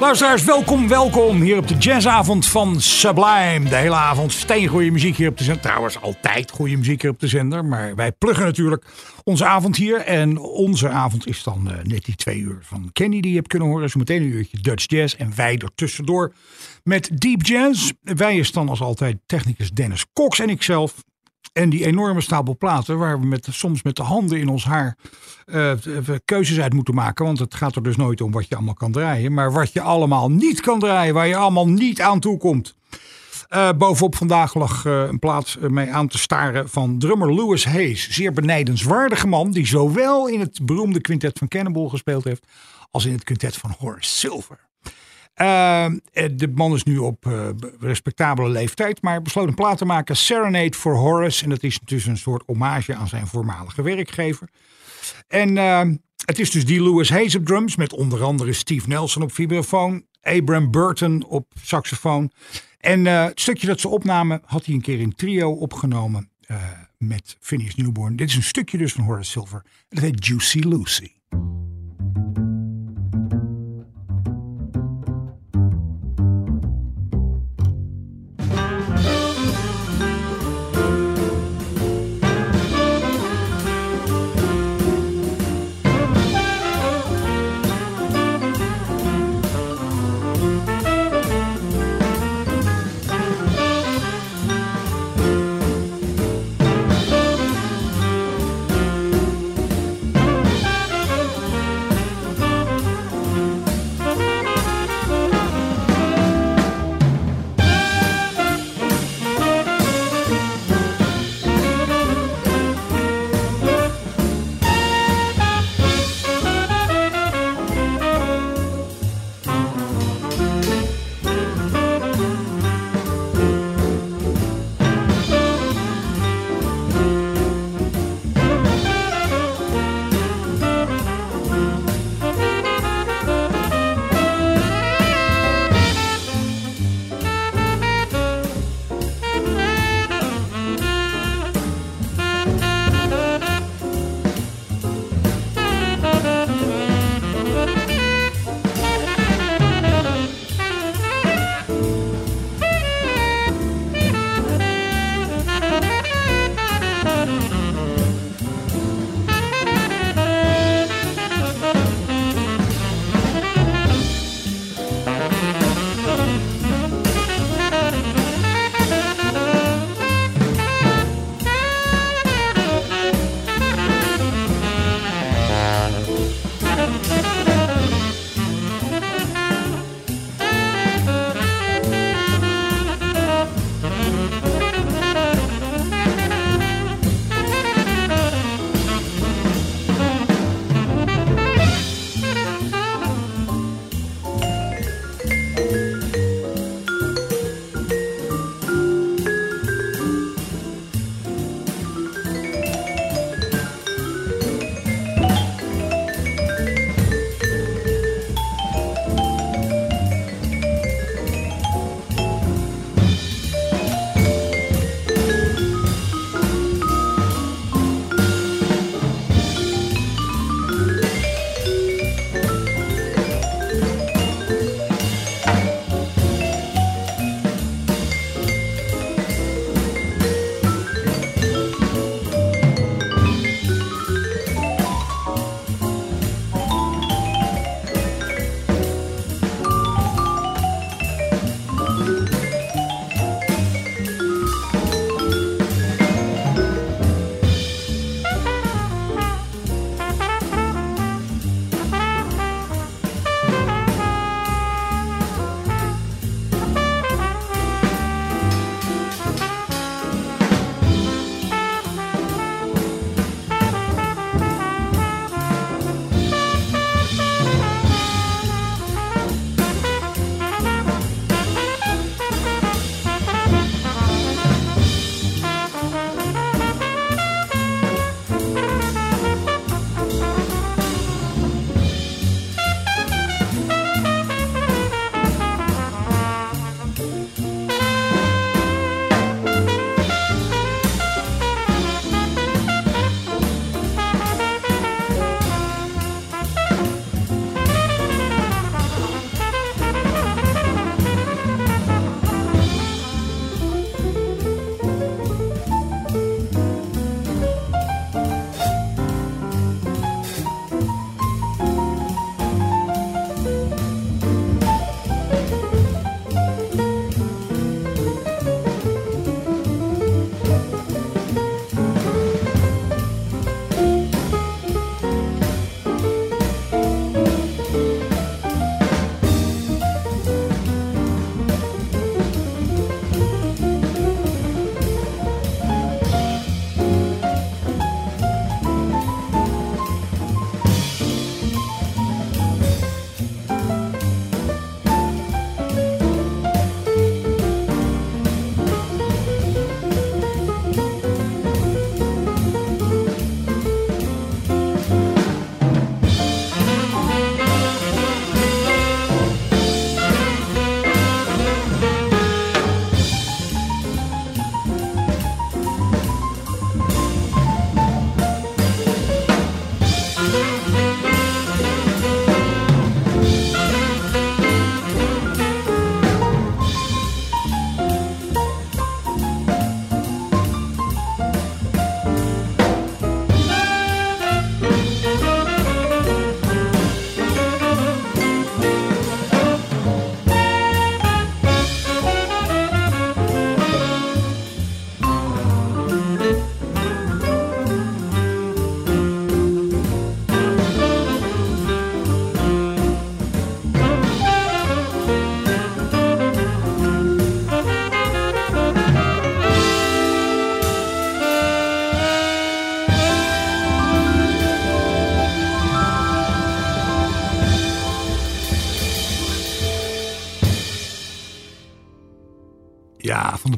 Luisteraars, welkom, welkom hier op de jazzavond van Sublime. De hele avond steengoeie muziek hier op de zender. Trouwens, altijd goede muziek hier op de zender. Maar wij pluggen natuurlijk onze avond hier. En onze avond is dan eh, net die twee uur van Kenny die je hebt kunnen horen. Zo meteen een uurtje Dutch Jazz. En wij er tussendoor met Deep Jazz. Wij is dan als altijd technicus Dennis Cox en ikzelf. En die enorme stapel platen waar we met, soms met de handen in ons haar eh, keuzes uit moeten maken. Want het gaat er dus nooit om wat je allemaal kan draaien. Maar wat je allemaal niet kan draaien. Waar je allemaal niet aan toe komt. Eh, bovenop vandaag lag eh, een plaat mee aan te staren van drummer Louis Hayes. Zeer benijdenswaardige man die zowel in het beroemde quintet van Cannonball gespeeld heeft. als in het quintet van Horace Silver. Uh, de man is nu op uh, respectabele leeftijd, maar besloot een plaat te maken, Serenade for Horace. En dat is dus een soort hommage aan zijn voormalige werkgever. En uh, het is dus die Louis Hayes op drums, met onder andere Steve Nelson op vibrafoon, Abram Burton op saxofoon. En het stukje dat ze opnamen had hij een keer in trio opgenomen met Phineas Newborn. Dit is een stukje dus van Horace Silver. Dat heet Juicy Lucy.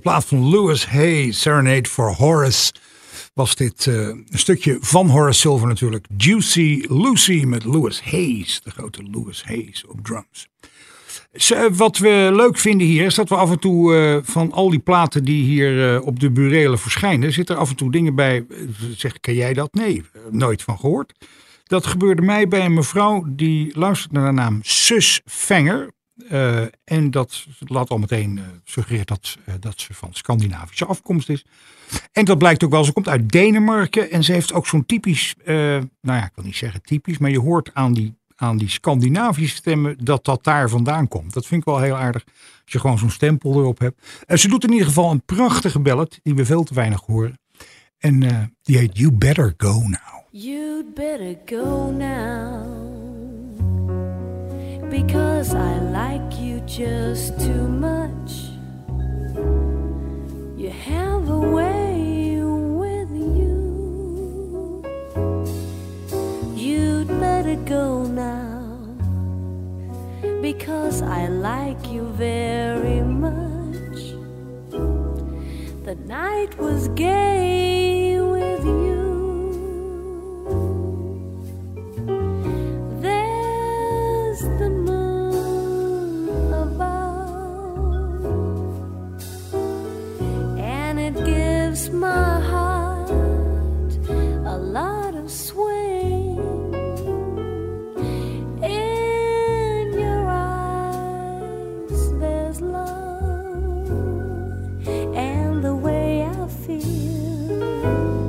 Plaat van Lewis Hay, Serenade for Horace, was dit uh, een stukje van Horace Silver natuurlijk. Juicy Lucy met Lewis Hayes, de grote Lewis Hayes op drums. Wat we leuk vinden hier is dat we af en toe uh, van al die platen die hier op de burelen verschijnen, zitten er af en toe dingen bij. Zeg, ken jij dat? Nee, nooit van gehoord. Dat gebeurde mij bij een mevrouw die luistert naar de naam Sus Venger. Uh, en dat laat al meteen uh, dat, uh, dat ze van Scandinavische afkomst is. En dat blijkt ook wel, ze komt uit Denemarken en ze heeft ook zo'n typisch, nou ja, ik wil niet zeggen typisch, maar je hoort aan die, aan die Scandinavische stemmen dat dat daar vandaan komt. Dat vind ik wel heel aardig, als je gewoon zo'n stempel erop hebt. En ze doet in ieder geval een prachtige ballad, die we veel te weinig horen. En die heet You Better Go Now. You'd better go now. Because I like you just too much. You have a way with you. You'd better go now because I like you very much. The night was gay with you. My heart a lot of swing in your eyes. There's love and the way I feel.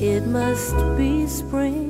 It must be spring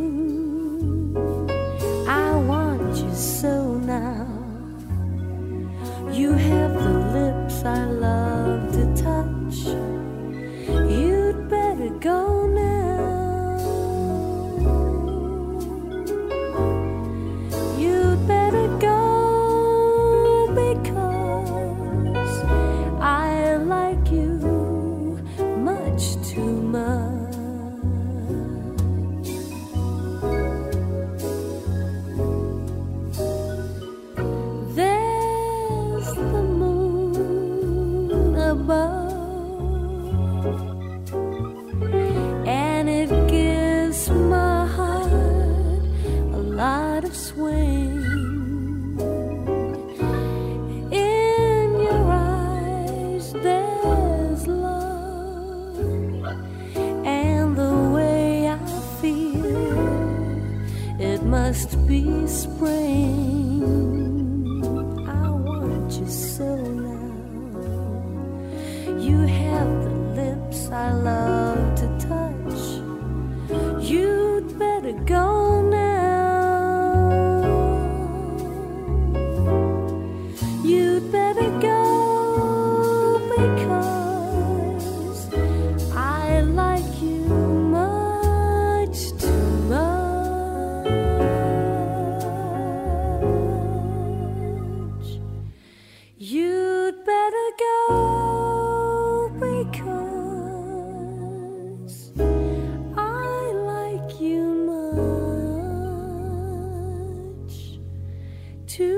Nou,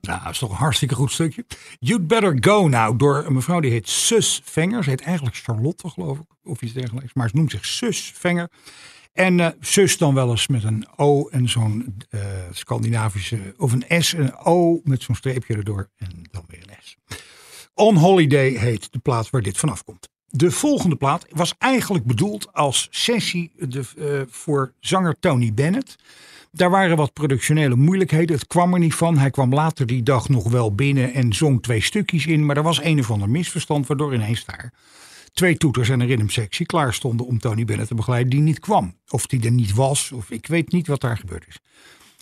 dat is toch een hartstikke goed stukje. You'd Better Go Now door een mevrouw die heet Sus Venger. Ze heet eigenlijk Charlotte, geloof ik, of iets dergelijks. Maar ze noemt zich Sus Venger. En eh, zus dan wel eens met een O en zo'n eh, Scandinavische, of een S en een O met zo'n streepje erdoor en dan weer. On Holiday heet de plaat waar dit vanaf komt. De volgende plaat was eigenlijk bedoeld als sessie de, eh, voor zanger Tony Bennett. Daar waren wat productionele moeilijkheden. Het kwam er niet van. Hij kwam later die dag nog wel binnen en zong twee stukjes in. Maar er was een of ander misverstand, waardoor ineens daar twee toeters en een rhythmsectie klaar stonden om Tony Bennett te begeleiden die niet kwam. Of die er niet was, of ik weet niet wat daar gebeurd is.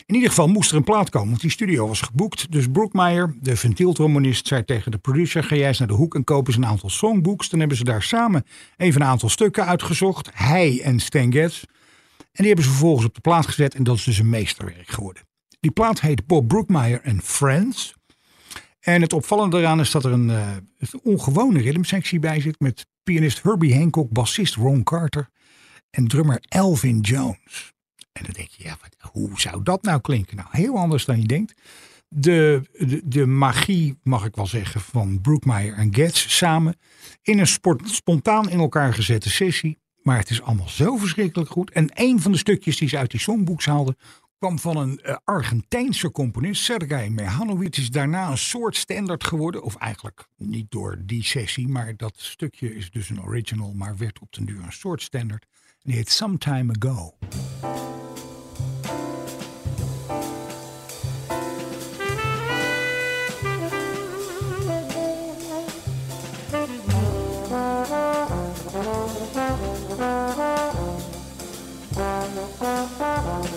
In ieder geval moest er een plaat komen, want die studio was geboekt. Dus Brookmeyer, de ventieltrombonist, zei tegen de producer... ga jij eens naar de hoek en koop eens een aantal songbooks. Dan hebben ze daar samen even een aantal stukken uitgezocht. Hij en Stan Getz. En die hebben ze vervolgens op de plaat gezet en dat is dus een meesterwerk geworden. Die plaat heet Bob Brookmeyer and Friends. En het opvallende daaraan is dat er een, een ongewone ritmesectie bij zit met pianist Herbie Hancock, bassist Ron Carter en drummer Elvin Jones. En dan denk je, ja, wat, hoe zou dat nou klinken? Nou, heel anders dan je denkt. De, de, de magie, mag ik wel zeggen, van Brookmeyer en Getz samen in een spontaan in elkaar gezette sessie. Maar het is allemaal zo verschrikkelijk goed. En een van de stukjes die ze uit die songboeks haalden, kwam van een uh, Argentijnse componist, Sergei Mehanovic. Is daarna een soort standaard geworden. Of eigenlijk niet door die sessie, maar dat stukje is dus een original, maar werd op den duur een soort standaard. En die heet Some Time Ago. Bye.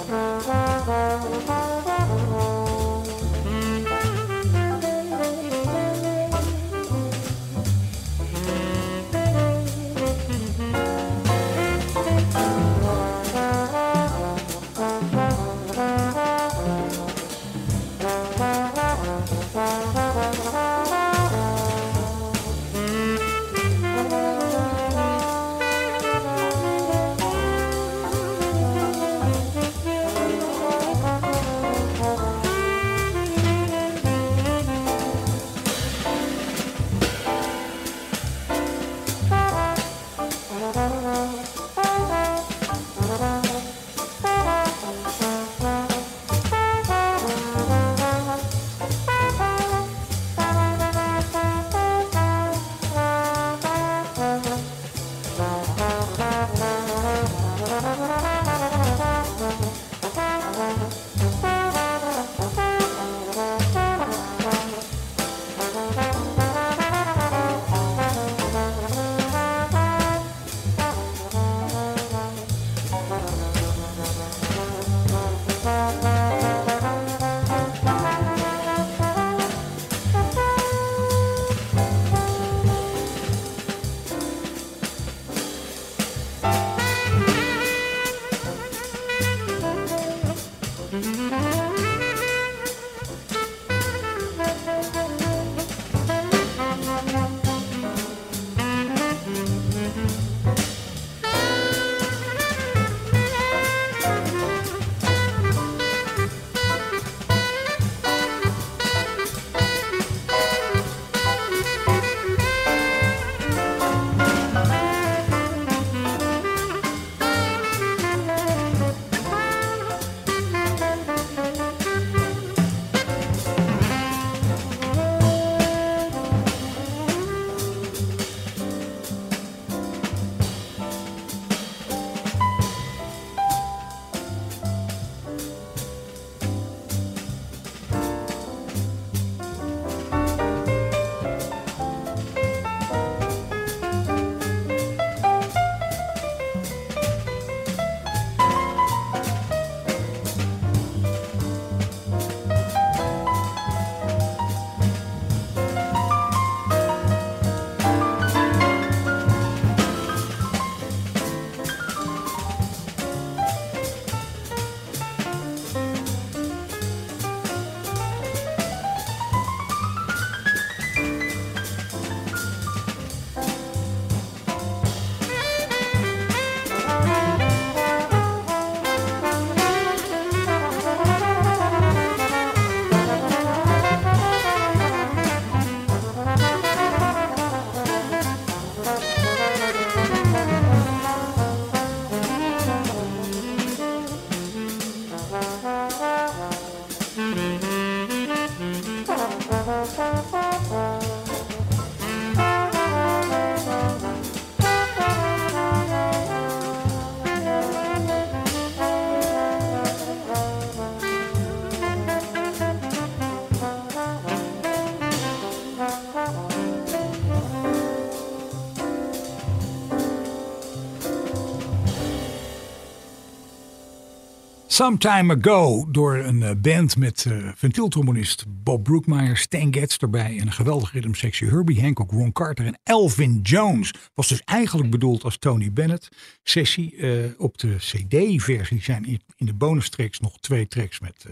Some Time Ago door een eh, band met uh, ventieltrombonist Bob Brookmeyer, Stan Getz erbij en een geweldige ritmesectie Herbie Hancock, Ron Carter en Elvin Jones. Was dus eigenlijk bedoeld als Tony Bennett sessie. Uh, op de CD-versie zijn in, de bonus tracks nog twee tracks met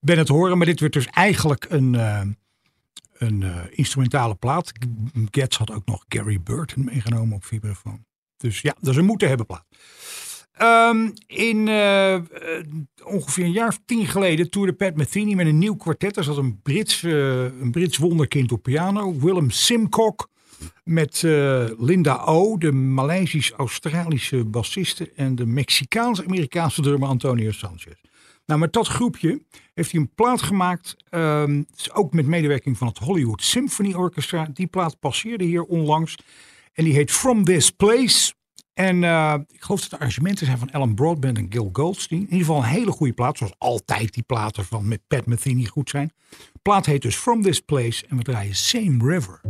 Bennett horen, maar dit werd dus eigenlijk een een eh, instrumentale plaat. Getz had ook nog Gary Burton meegenomen op vibrafoon. Dus ja, dat is een moeten hebben plaat. Ehm, in eh, eh, ongeveer een jaar of tien geleden toerde Pat Metheny met een nieuw kwartet. Er zat een Brits, eh, een Brits wonderkind op piano. Willem Simcock met Linda O, de Maleisisch-Australische bassiste. En de Mexicaans-Amerikaanse drummer Antonio Sanchez. Nou, met dat groepje heeft hij een plaat gemaakt. ehm, ook met medewerking van het Hollywood Symphony Orchestra. Die plaat passeerde hier onlangs. En die heet From This Place. En eh, ik geloof dat de arrangementen zijn van Alan Broadbent en Gil Goldstein. In ieder geval een hele goede plaat. Zoals altijd die platen van met Pat Metheny goed zijn. De plaat heet dus From This Place. En we draaien Same River.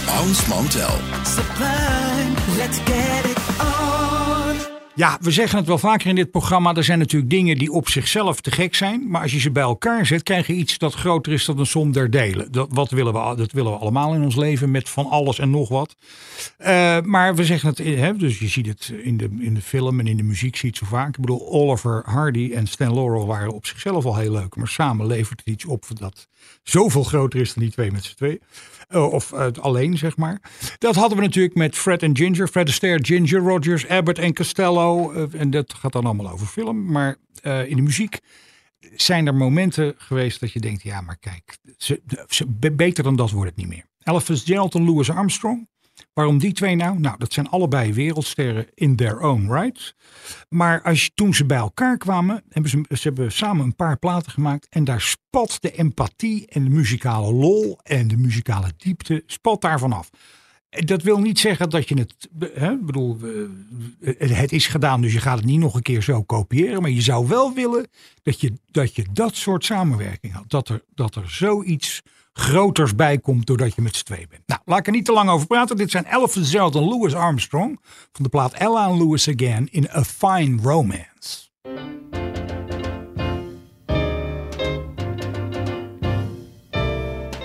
Hans Mantel. Let's get it on. Ja, we zeggen het wel vaker in dit programma. Er zijn natuurlijk dingen die op zichzelf te gek zijn. Maar als je ze bij elkaar zet, krijg je iets dat groter is dan een som der delen. Dat, wat willen we, dat willen we allemaal in ons leven met van alles en nog wat. Eh, maar we zeggen het, hè, dus je ziet het in de, in de film en in de muziek zie je het zo vaak. Ik bedoel, Oliver Hardy en Stan Laurel waren op zichzelf al heel leuk. Maar samen levert het iets op dat zoveel groter is dan die twee met z'n twee. Uh, of uh, alleen, zeg maar. Dat hadden we natuurlijk met Fred en Ginger. Fred Astaire, Ginger, Rogers, Abbott en Costello. Uh, en dat gaat dan allemaal over film. Maar in de muziek zijn er momenten geweest dat je denkt... ja, maar kijk, beter dan dat wordt het niet meer. Ella Fitzgerald en Louis Armstrong. Waarom die twee nou? Nou, dat zijn allebei wereldsterren in their own right. Maar als toen ze bij elkaar kwamen, hebben ze, hebben samen een paar platen gemaakt. En daar spat de empathie en de muzikale lol en de muzikale diepte, spat daar vanaf. Dat wil niet zeggen dat je het, hè, bedoel, het is gedaan, dus je gaat het niet nog een keer zo kopiëren. Maar je zou wel willen dat je dat, je dat soort samenwerking had. Dat er, dat er zoiets groters bij komt doordat je met z'n twee bent. Nou, laat ik er niet te lang over praten. Dit zijn Ella Fitzgerald Louis Armstrong van de plaat Ella and Louis Again in A Fine Romance.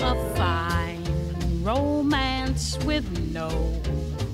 A fine romance with no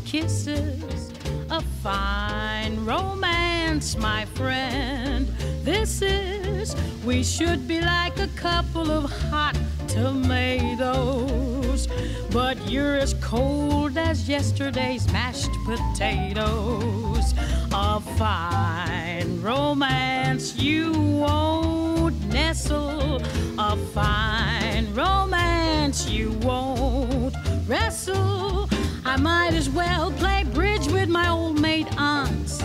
kisses. A fine romance, my friend. This is, we should be like a couple of hot tomatoes. But you're as cold as yesterday's mashed potatoes. A fine romance you won't nestle. A fine romance you won't wrestle. I might as well play bridge with my old maid aunts.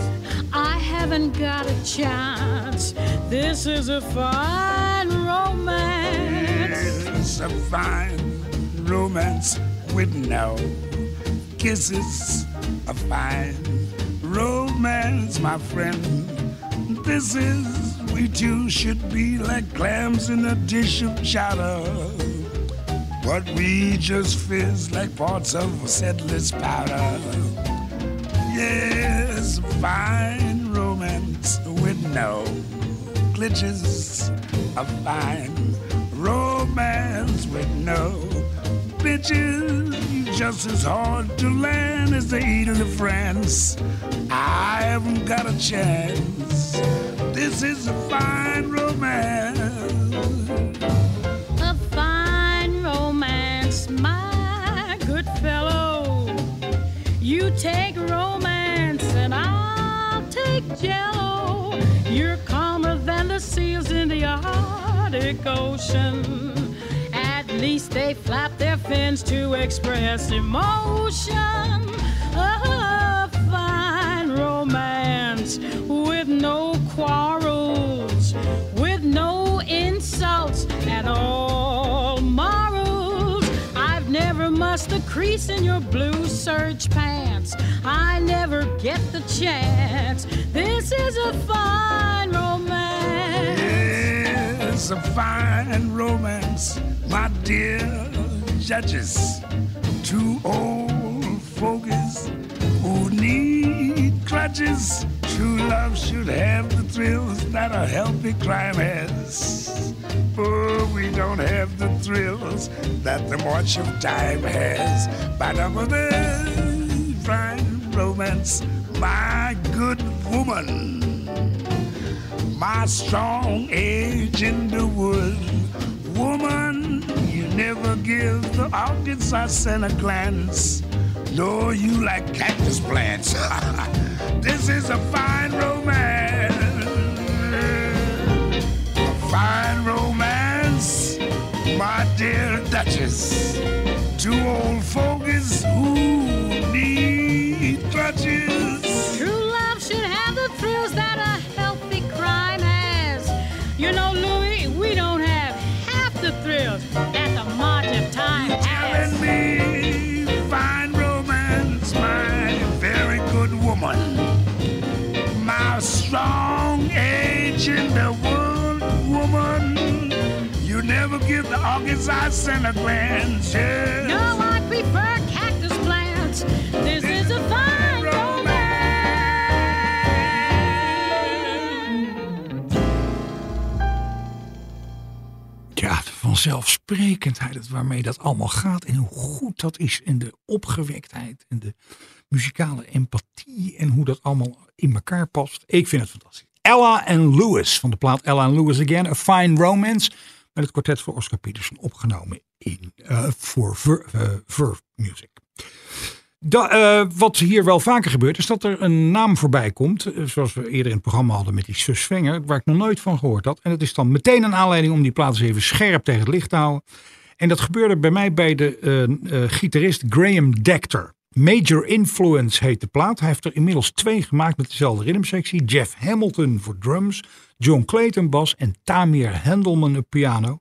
I haven't got a chance. This is a fine romance. It's a fine romance with no kisses. A fine romance, my friend. This is, we two should be like clams in a dish of chowder. But we just fizz like parts of a settler's powder. Yes, fine romance with no glitches. A fine romance with no bitches. Just as hard to land as the Eden of France. I haven't got a chance. This is a fine romance. You take romance and I'll take jello. You're calmer than the seals in the Arctic Ocean. At least they flap their fins to express emotion. A fine romance with no quarrels, with no insults at all. Mussed a crease in your blue serge pants. I never get the chance. This is a fine romance. Yes, a fine romance, my dear judges. Two old fogies who need crutches. True love should have the thrills that a healthy crime has. We don't have the thrills that the march of time has. But a fine romance, my good woman my strong age in the wood. Woman, you never give the orchids a center glance. No, you like cactus plants. this is a fine romance. A fine romance, my dear Duchess. Two old fogies who need The never give the glance. Yes. No, I prefer cactus plants. This is a fine romance. Ja, de vanzelfsprekendheid waarmee dat allemaal gaat. En hoe goed dat is. En de opgewektheid. En de muzikale empathie. En hoe dat allemaal in elkaar past. Ik vind het fantastisch. Ella en Lewis van de plaat Ella and Lewis Again. A Fine Romance. Met het kwartet voor Oscar Peterson opgenomen in, eh, voor Ver, eh, Verve Music. Da, eh, wat hier wel vaker gebeurt, is dat er een naam voorbij komt. zoals we eerder in het programma hadden met die Wenger, waar ik nog nooit van gehoord had. En dat is dan meteen een aanleiding om die plaat eens even scherp tegen het licht te houden. En dat gebeurde bij mij bij de gitarist Graham Decter. Major Influence heet de plaat. Hij heeft er inmiddels twee gemaakt met dezelfde ritmesectie. Jeff Hamilton voor drums, John Clayton bas en Tamir Handelman op piano.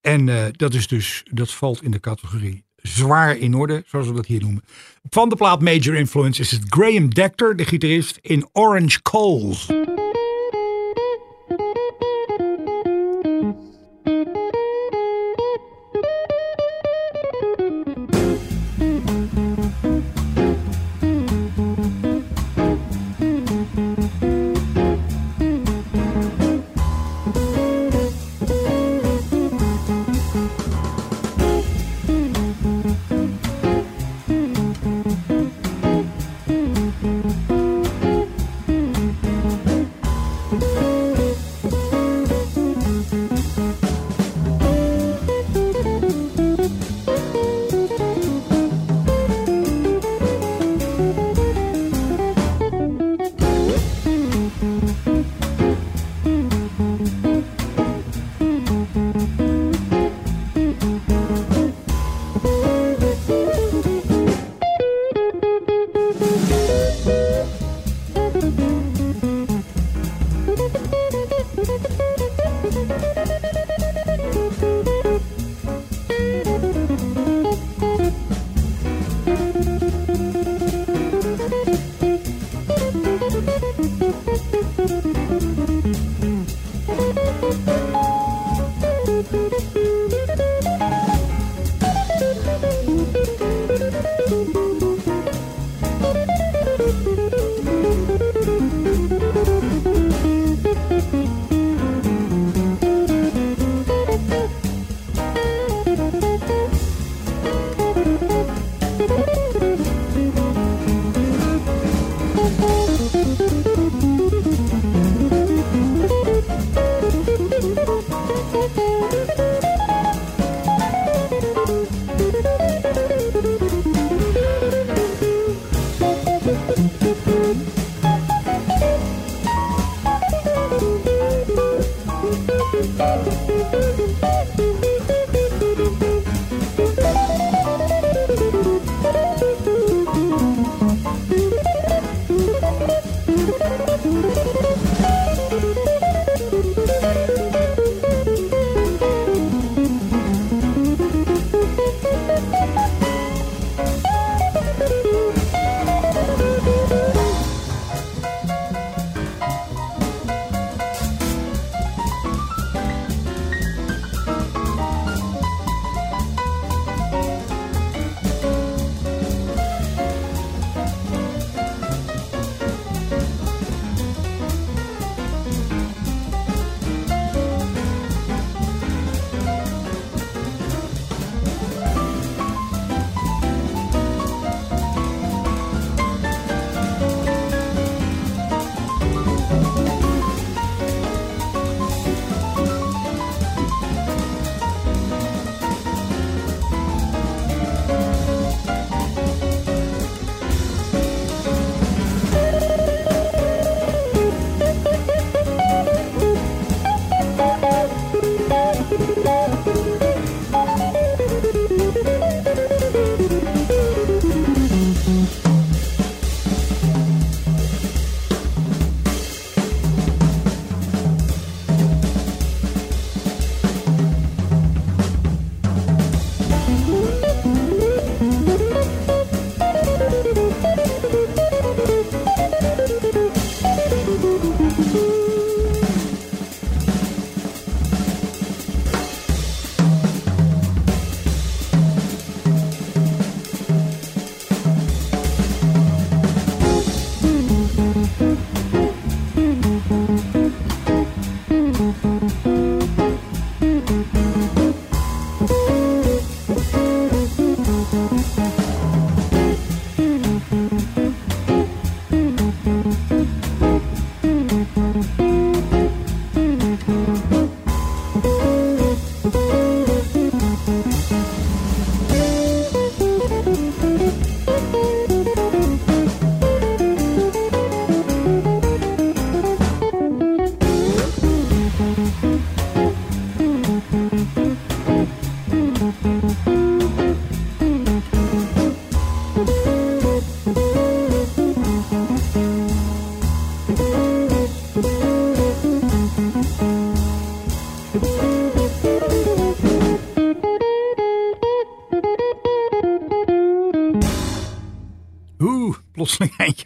En eh, dat is dus, dat valt in de categorie zwaar in orde, zoals we dat hier noemen. Van de plaat Major Influence is het Graham Decter, de gitarist in Orange Coals.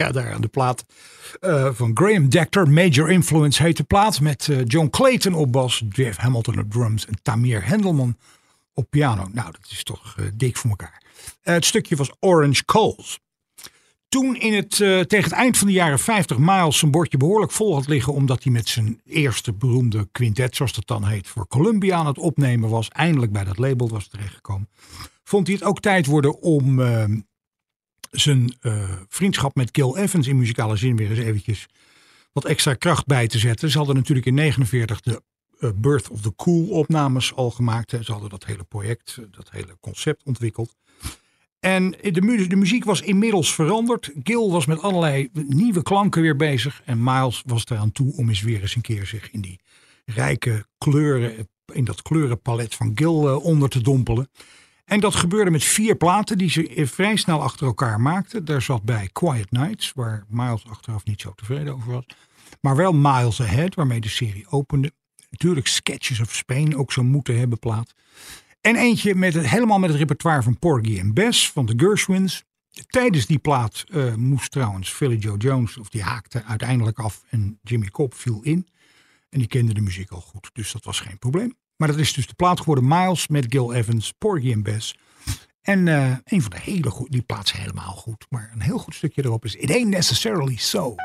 Uit daar aan de plaat eh, van Graham Dector. Major Influence heet de plaat. Met eh, John Clayton op bas, Jeff Hamilton op drums en Tamir Hendelman op piano. Nou, dat is toch eh, dik voor elkaar. Het stukje was Orange Coals. Toen in het, tegen het eind van de jaren 50 Miles zijn bordje behoorlijk vol had liggen. Omdat hij met zijn eerste beroemde quintet, zoals dat dan heet, voor Columbia aan het opnemen was. Eindelijk bij dat label was terechtgekomen. Vond hij het ook tijd worden om eh, zijn eh, vriendschap met Gil Evans in muzikale zin weer eens eventjes wat extra kracht bij te zetten. Ze hadden natuurlijk in 49 de eh, Birth of the Cool opnames al gemaakt. Ze hadden dat hele project, eh, dat hele concept ontwikkeld. En de, de muziek was inmiddels veranderd. Gil was met allerlei nieuwe klanken weer bezig. En Miles was eraan toe om eens weer eens een keer zich in die rijke kleuren, in dat kleurenpalet van Gil onder te dompelen. En dat gebeurde met vier platen die ze vrij snel achter elkaar maakten. Daar zat bij Quiet Nights, waar Miles achteraf niet zo tevreden over was. Maar wel Miles Ahead, waarmee de serie opende. Natuurlijk Sketches of Spain, ook zo moeten hebben plaat. En eentje met het, helemaal met het repertoire van Porgy en Bess van de Gershwins. Tijdens die plaat eh, moest trouwens Philly Joe Jones, of die haakte uiteindelijk af en Jimmy Cobb viel in. En die kende de muziek al goed, dus dat was geen probleem. Maar dat is dus de plaat geworden Miles met Gil Evans, Porgy en Bess. En eh, een van de hele goed, die plaats helemaal goed. Maar een heel goed stukje erop is It Ain't Necessarily So.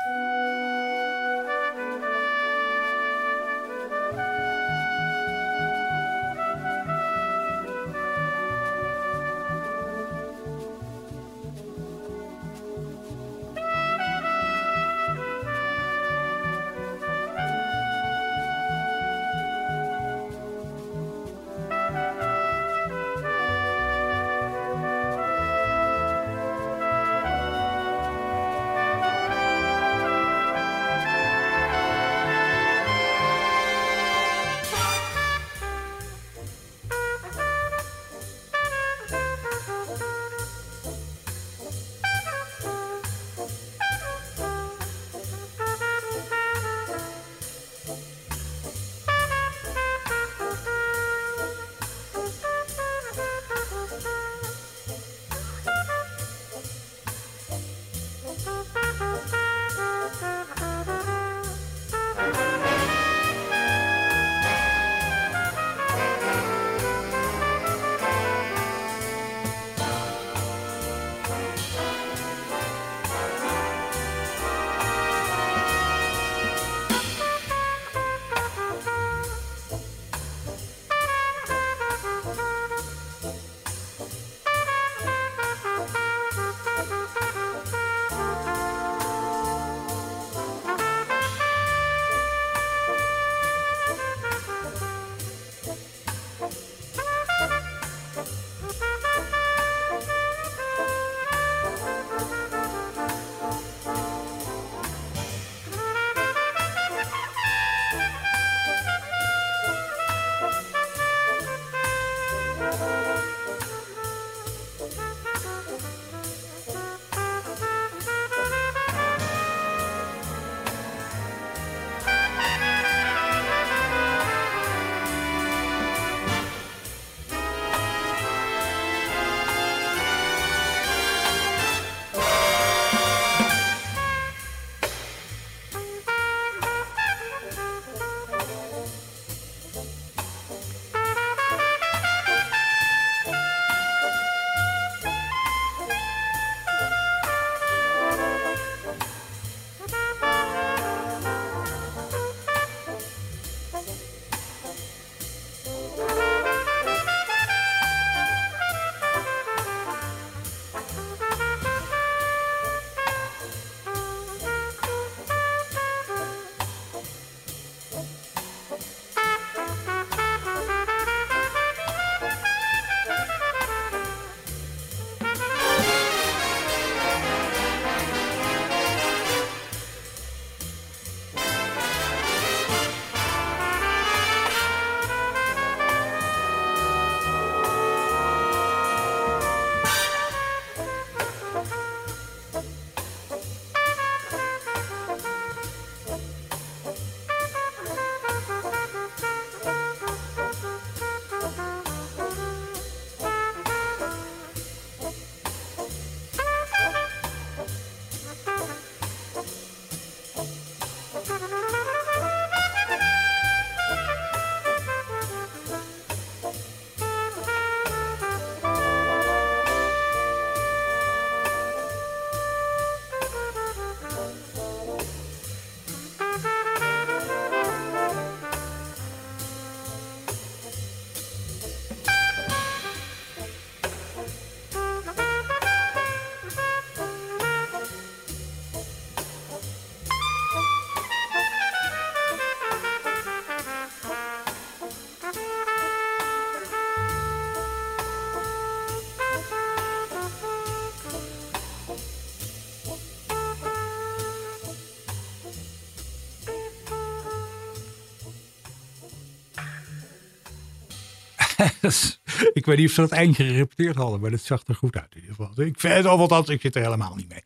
ik weet niet of ze dat eindje gerepeteerd hadden, maar dat zag er goed uit in ieder geval. Ik vind althans, ik zit er helemaal niet mee.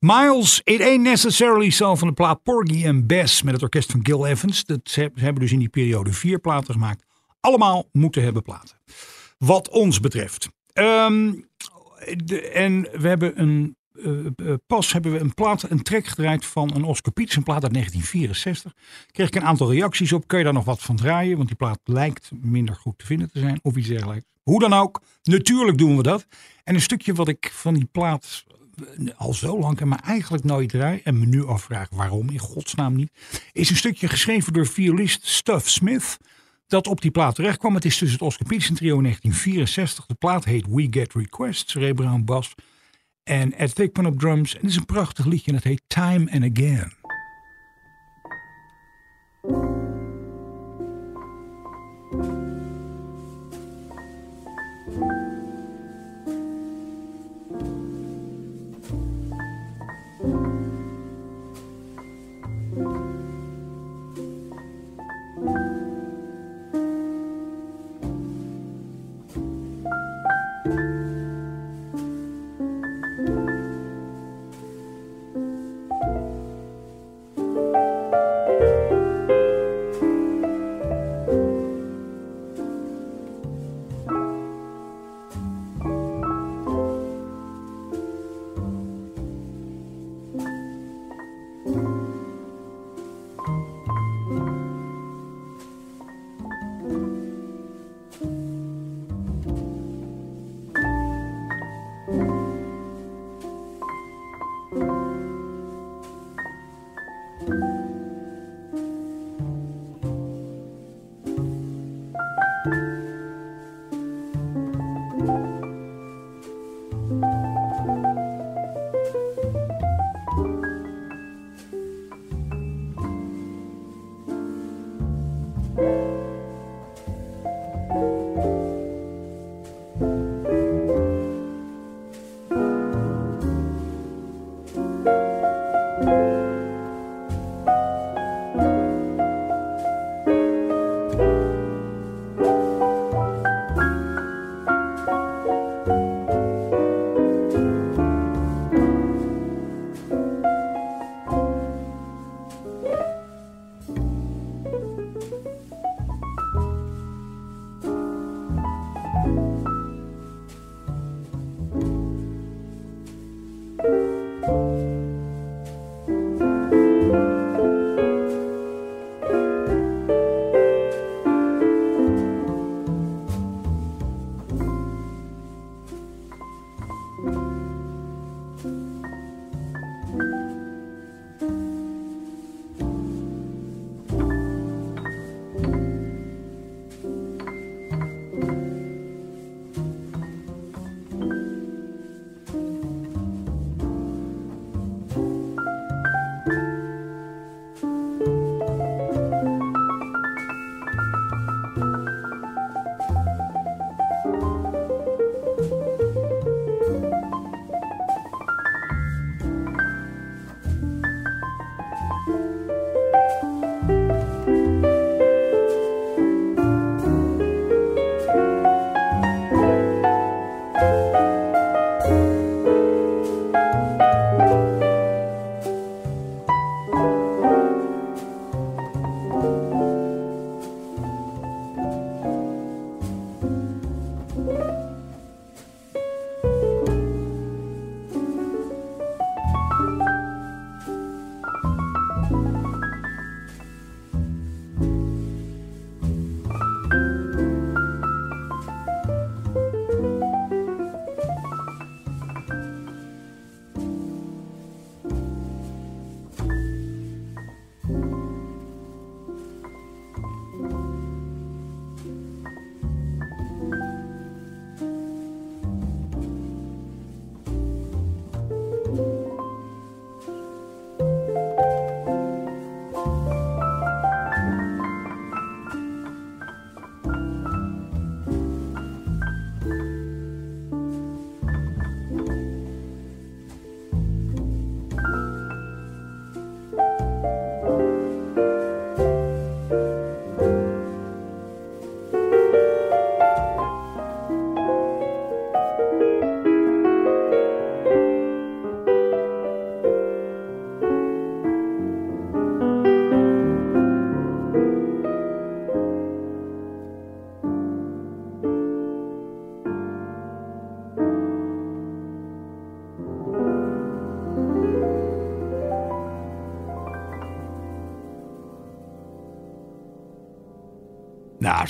Miles, It Ain't Necessarily So van de plaat Porgy and Bess met het orkest van Gil Evans. Dat, ze hebben dus in die periode vier platen gemaakt. Allemaal moeten hebben platen. Wat ons betreft. Ehm, en we hebben een eh, eh, pas hebben we een plaat, een track gedraaid van een Oscar Pietz, een plaat uit 1964. Kreeg ik een aantal reacties op. Kun je daar nog wat van draaien? Want die plaat lijkt minder goed te vinden te zijn. Of iets dergelijks. Hoe dan ook, natuurlijk doen we dat. En een stukje wat ik van die plaat eh, al zo lang en maar eigenlijk nooit draai. En me nu afvraag waarom, in godsnaam niet. Is een stukje geschreven door violist Stuff Smith. Dat op die plaat terecht kwam. Het is dus het Oscar Peterson trio in 1964. De plaat heet We Get Requests. Ray bas. En Ed Thicman op drums. En het is een prachtig liedje en het heet Time and Again.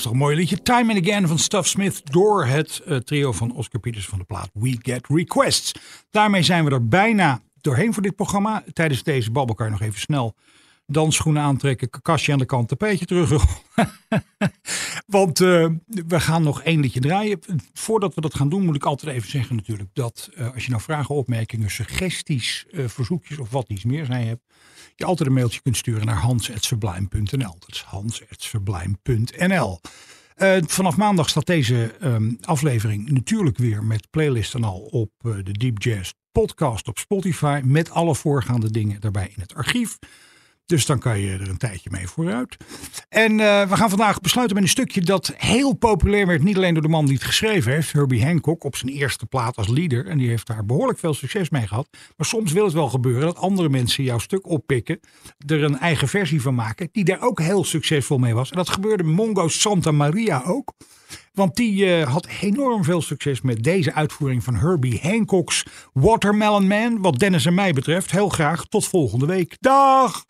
Toch een mooi liedje. Time and Again van Stuff Smith door het eh, trio van Oscar Peters van de plaat We Get Requests. Daarmee zijn we er bijna doorheen voor dit programma. Tijdens deze babbel kan je nog even snel dansschoenen aantrekken, kakasje aan de kant, tapijtje terug. Want eh, we gaan nog één liedje draaien. Voordat we dat gaan doen moet ik altijd even zeggen natuurlijk dat eh, als je nou vragen, opmerkingen, suggesties, eh, verzoekjes of wat iets meer zijn hebt, je altijd een mailtje kunt sturen naar hans.sublime.nl. Dat is hans.sublime.nl. Uh, vanaf maandag staat deze um, aflevering natuurlijk weer met playlist en al op uh, de Deep Jazz podcast op Spotify. Met alle voorgaande dingen daarbij in het archief. Dus dan kan je er een tijdje mee vooruit. En uh, we gaan vandaag besluiten met een stukje dat heel populair werd. Niet alleen door de man die het geschreven heeft, Herbie Hancock, op zijn eerste plaat als leader. En die heeft daar behoorlijk veel succes mee gehad. Maar soms wil het wel gebeuren dat andere mensen jouw stuk oppikken. Er een eigen versie van maken, die daar ook heel succesvol mee was. En dat gebeurde Mongo Santa Maria ook. Want die uh, had enorm veel succes met deze uitvoering van Herbie Hancock's Watermelon Man. Wat Dennis en mij betreft, heel graag tot volgende week. Dag!